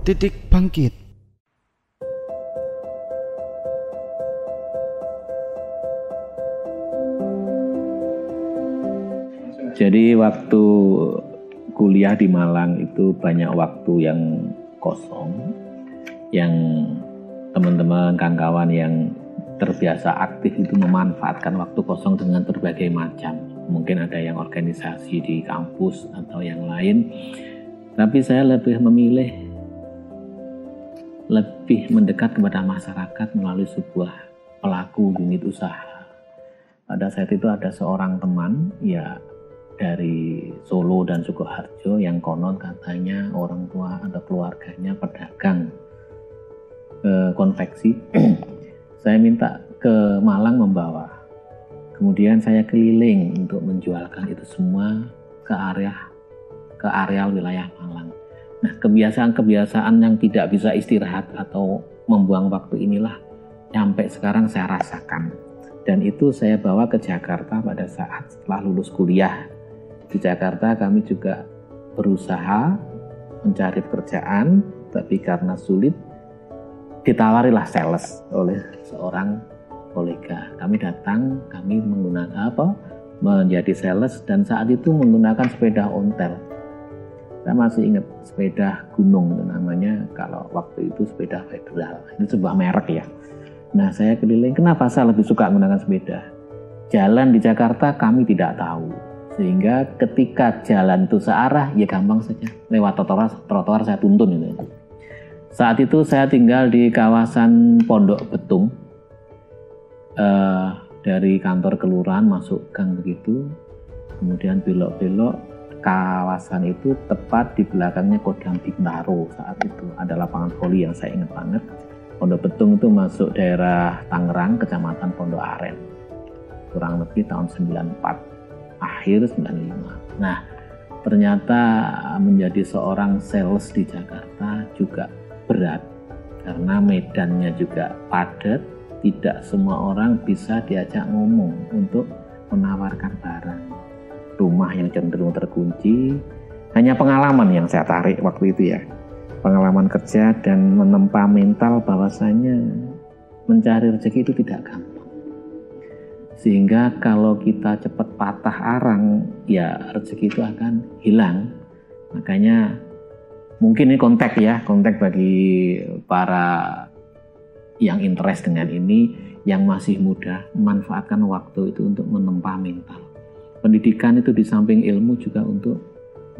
Titik Bangkit. Jadi waktu kuliah di Malang itu banyak waktu yang kosong, yang teman-teman kawan-kawan yang terbiasa aktif itu memanfaatkan waktu kosong dengan berbagai macam. Mungkin ada yang organisasi di kampus atau yang lain. Tapi saya lebih memilih lebih mendekat kepada masyarakat melalui sebuah pelaku unit usaha. Pada saat itu ada seorang teman, ya dari Solo dan Sukoharjo yang konon katanya orang tua atau keluarganya pedagang e, konveksi. saya minta ke Malang membawa. Kemudian saya keliling untuk menjualkan itu semua ke area ke areal wilayah Malang. Nah, kebiasaan-kebiasaan yang tidak bisa istirahat atau membuang waktu inilah sampai sekarang saya rasakan. Dan itu saya bawa ke Jakarta pada saat setelah lulus kuliah di Jakarta kami juga berusaha mencari pekerjaan, tapi karena sulit ditawarilah sales oleh seorang kolega. Kami datang, kami menggunakan apa? Menjadi sales dan saat itu menggunakan sepeda ontel. Saya masih ingat sepeda gunung namanya kalau waktu itu sepeda federal. Ini sebuah merek ya. Nah saya keliling, kenapa saya lebih suka menggunakan sepeda? Jalan di Jakarta kami tidak tahu sehingga ketika jalan itu searah ya gampang saja lewat trotoar trotoar saya tuntun itu saat itu saya tinggal di kawasan Pondok Betung uh, dari kantor kelurahan masuk gang begitu kemudian belok-belok kawasan itu tepat di belakangnya Kodam Bintaro saat itu ada lapangan voli yang saya ingat banget Pondok Betung itu masuk daerah Tangerang kecamatan Pondok Aren kurang lebih tahun 94 akhir 95. Nah, ternyata menjadi seorang sales di Jakarta juga berat karena medannya juga padat, tidak semua orang bisa diajak ngomong untuk menawarkan barang. Rumah yang cenderung terkunci, hanya pengalaman yang saya tarik waktu itu ya. Pengalaman kerja dan menempa mental bahwasanya mencari rezeki itu tidak gampang. Sehingga kalau kita cepat patah arang ya rezeki itu akan hilang. Makanya mungkin ini kontak ya kontak bagi para yang interest dengan ini yang masih muda manfaatkan waktu itu untuk menempa mental pendidikan itu di samping ilmu juga untuk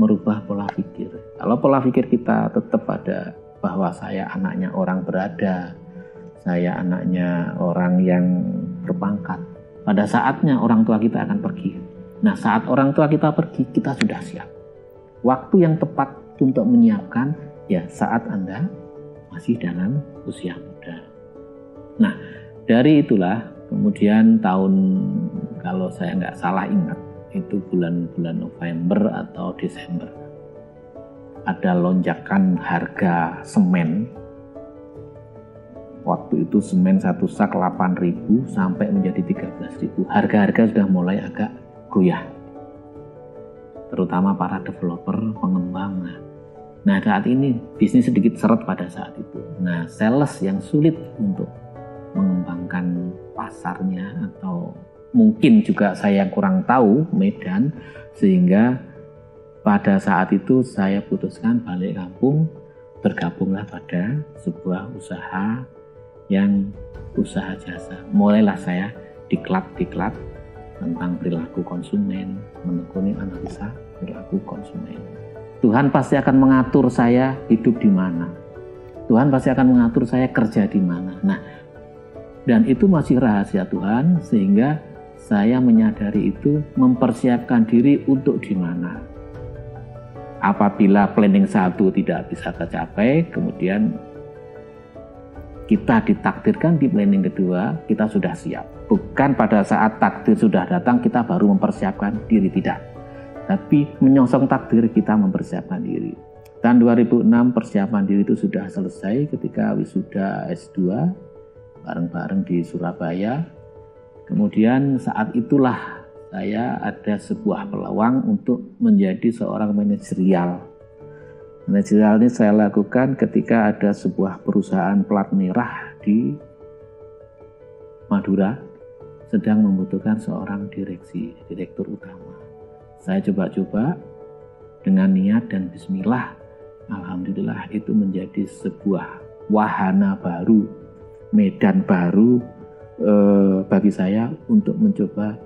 merubah pola pikir kalau pola pikir kita tetap ada bahwa saya anaknya orang berada saya anaknya orang yang berpangkat pada saatnya orang tua kita akan pergi. Nah, saat orang tua kita pergi, kita sudah siap. Waktu yang tepat untuk menyiapkan ya saat Anda masih dalam usia muda. Nah, dari itulah kemudian tahun kalau saya nggak salah ingat itu bulan-bulan November atau Desember ada lonjakan harga semen Waktu itu semen satu sak 8.000 sampai menjadi 13.000. Harga-harga sudah mulai agak goyah. Terutama para developer, pengembang. Nah saat ini bisnis sedikit seret pada saat itu. Nah sales yang sulit untuk mengembangkan pasarnya atau mungkin juga saya kurang tahu Medan sehingga pada saat itu saya putuskan balik kampung bergabunglah pada sebuah usaha yang usaha jasa. Mulailah saya diklat-diklat tentang perilaku konsumen, menekuni analisa perilaku konsumen. Tuhan pasti akan mengatur saya hidup di mana. Tuhan pasti akan mengatur saya kerja di mana. Nah, dan itu masih rahasia Tuhan sehingga saya menyadari itu mempersiapkan diri untuk di mana. Apabila planning satu tidak bisa tercapai, kemudian kita ditakdirkan di planning kedua, kita sudah siap. Bukan pada saat takdir sudah datang, kita baru mempersiapkan diri, tidak. Tapi menyongsong takdir, kita mempersiapkan diri. Tahun 2006 persiapan diri itu sudah selesai ketika wisuda S2 bareng-bareng di Surabaya. Kemudian saat itulah saya ada sebuah peluang untuk menjadi seorang manajerial. Manajerial ini saya lakukan ketika ada sebuah perusahaan plat merah di Madura sedang membutuhkan seorang direksi, direktur utama. Saya coba-coba dengan niat dan bismillah, alhamdulillah itu menjadi sebuah wahana baru, medan baru eh, bagi saya untuk mencoba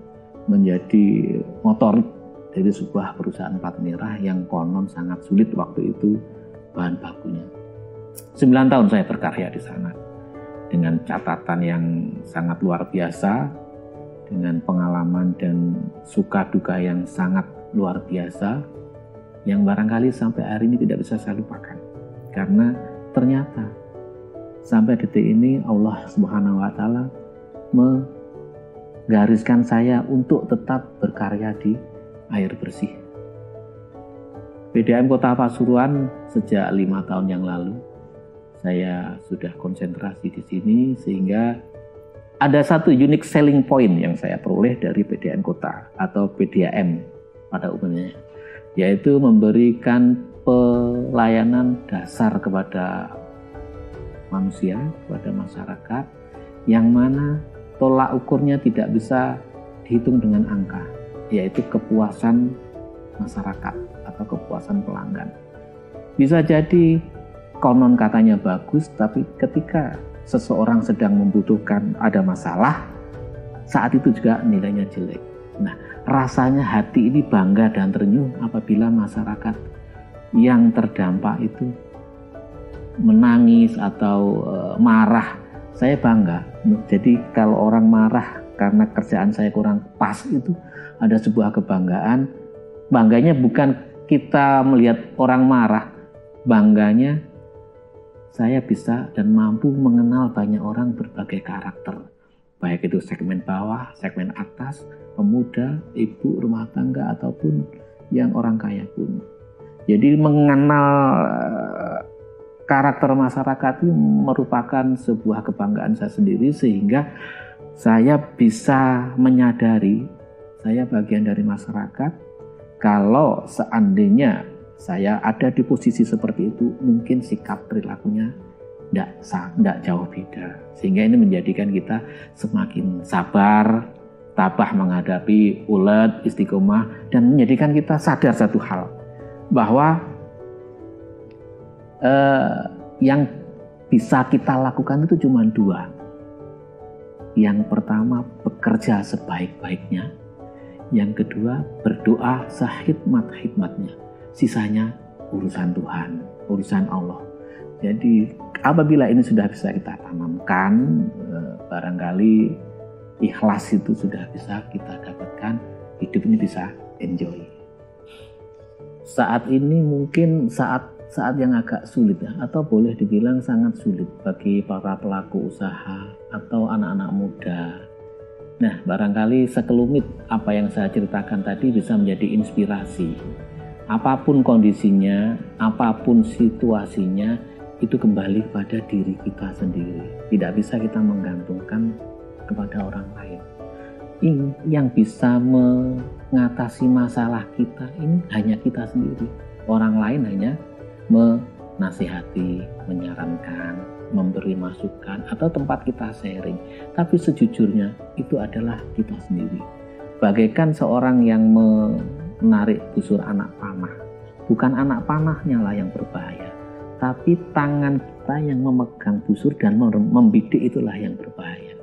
menjadi motor dari sebuah perusahaan plat merah yang konon sangat sulit waktu itu bahan bakunya. Sembilan tahun saya berkarya di sana dengan catatan yang sangat luar biasa, dengan pengalaman dan suka duka yang sangat luar biasa, yang barangkali sampai hari ini tidak bisa saya lupakan. Karena ternyata sampai detik ini Allah Subhanahu wa taala menggariskan saya untuk tetap berkarya di air bersih. PDAM Kota Pasuruan sejak lima tahun yang lalu saya sudah konsentrasi di sini sehingga ada satu unique selling point yang saya peroleh dari PDAM Kota atau PDAM pada umumnya yaitu memberikan pelayanan dasar kepada manusia, kepada masyarakat yang mana tolak ukurnya tidak bisa dihitung dengan angka yaitu kepuasan masyarakat atau kepuasan pelanggan. Bisa jadi konon katanya bagus, tapi ketika seseorang sedang membutuhkan ada masalah, saat itu juga nilainya jelek. Nah, rasanya hati ini bangga dan terenyuh apabila masyarakat yang terdampak itu menangis atau e, marah. Saya bangga. Jadi kalau orang marah karena kerjaan saya kurang pas itu ada sebuah kebanggaan. Bangganya bukan kita melihat orang marah, bangganya saya bisa dan mampu mengenal banyak orang berbagai karakter. Baik itu segmen bawah, segmen atas, pemuda, ibu, rumah tangga, ataupun yang orang kaya pun. Jadi mengenal eh, karakter masyarakat itu merupakan sebuah kebanggaan saya sendiri sehingga saya bisa menyadari saya bagian dari masyarakat. Kalau seandainya saya ada di posisi seperti itu, mungkin sikap perilakunya tidak tidak jauh beda. Sehingga ini menjadikan kita semakin sabar, tabah menghadapi ulet, istiqomah, dan menjadikan kita sadar satu hal bahwa eh, yang bisa kita lakukan itu cuma dua. Yang pertama bekerja sebaik-baiknya, yang kedua, berdoa sehikmat-hikmatnya. Sisanya urusan Tuhan, urusan Allah. Jadi apabila ini sudah bisa kita tanamkan, eh, barangkali ikhlas itu sudah bisa kita dapatkan, hidup ini bisa enjoy. Saat ini mungkin saat saat yang agak sulit ya, atau boleh dibilang sangat sulit bagi para pelaku usaha atau anak-anak muda Nah, barangkali sekelumit apa yang saya ceritakan tadi bisa menjadi inspirasi. Apa pun kondisinya, apa pun situasinya, itu kembali pada diri kita sendiri. Tidak bisa kita menggantungkan kepada orang lain. Yang bisa mengatasi masalah kita ini hanya kita sendiri. Orang lain hanya menasihati, menyarankan, memberi masukan atau tempat kita sharing. Tapi sejujurnya itu adalah kita sendiri. Bagaikan seorang yang menarik busur anak panah. Bukan anak panahnya lah yang berbahaya. Tapi tangan kita yang memegang busur dan membidik itulah yang berbahaya.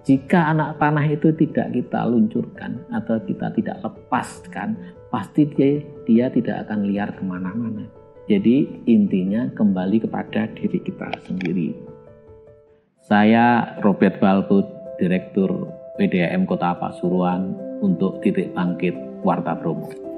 Jika anak panah itu tidak kita luncurkan atau kita tidak lepaskan, pasti dia, dia tidak akan liar ke mana-mana jadi intinya kembali kepada diri kita sendiri. Saya Robert Balbut, Direktur PDAM Kota Pasuruan untuk Titik Bangkit Warta Bromo.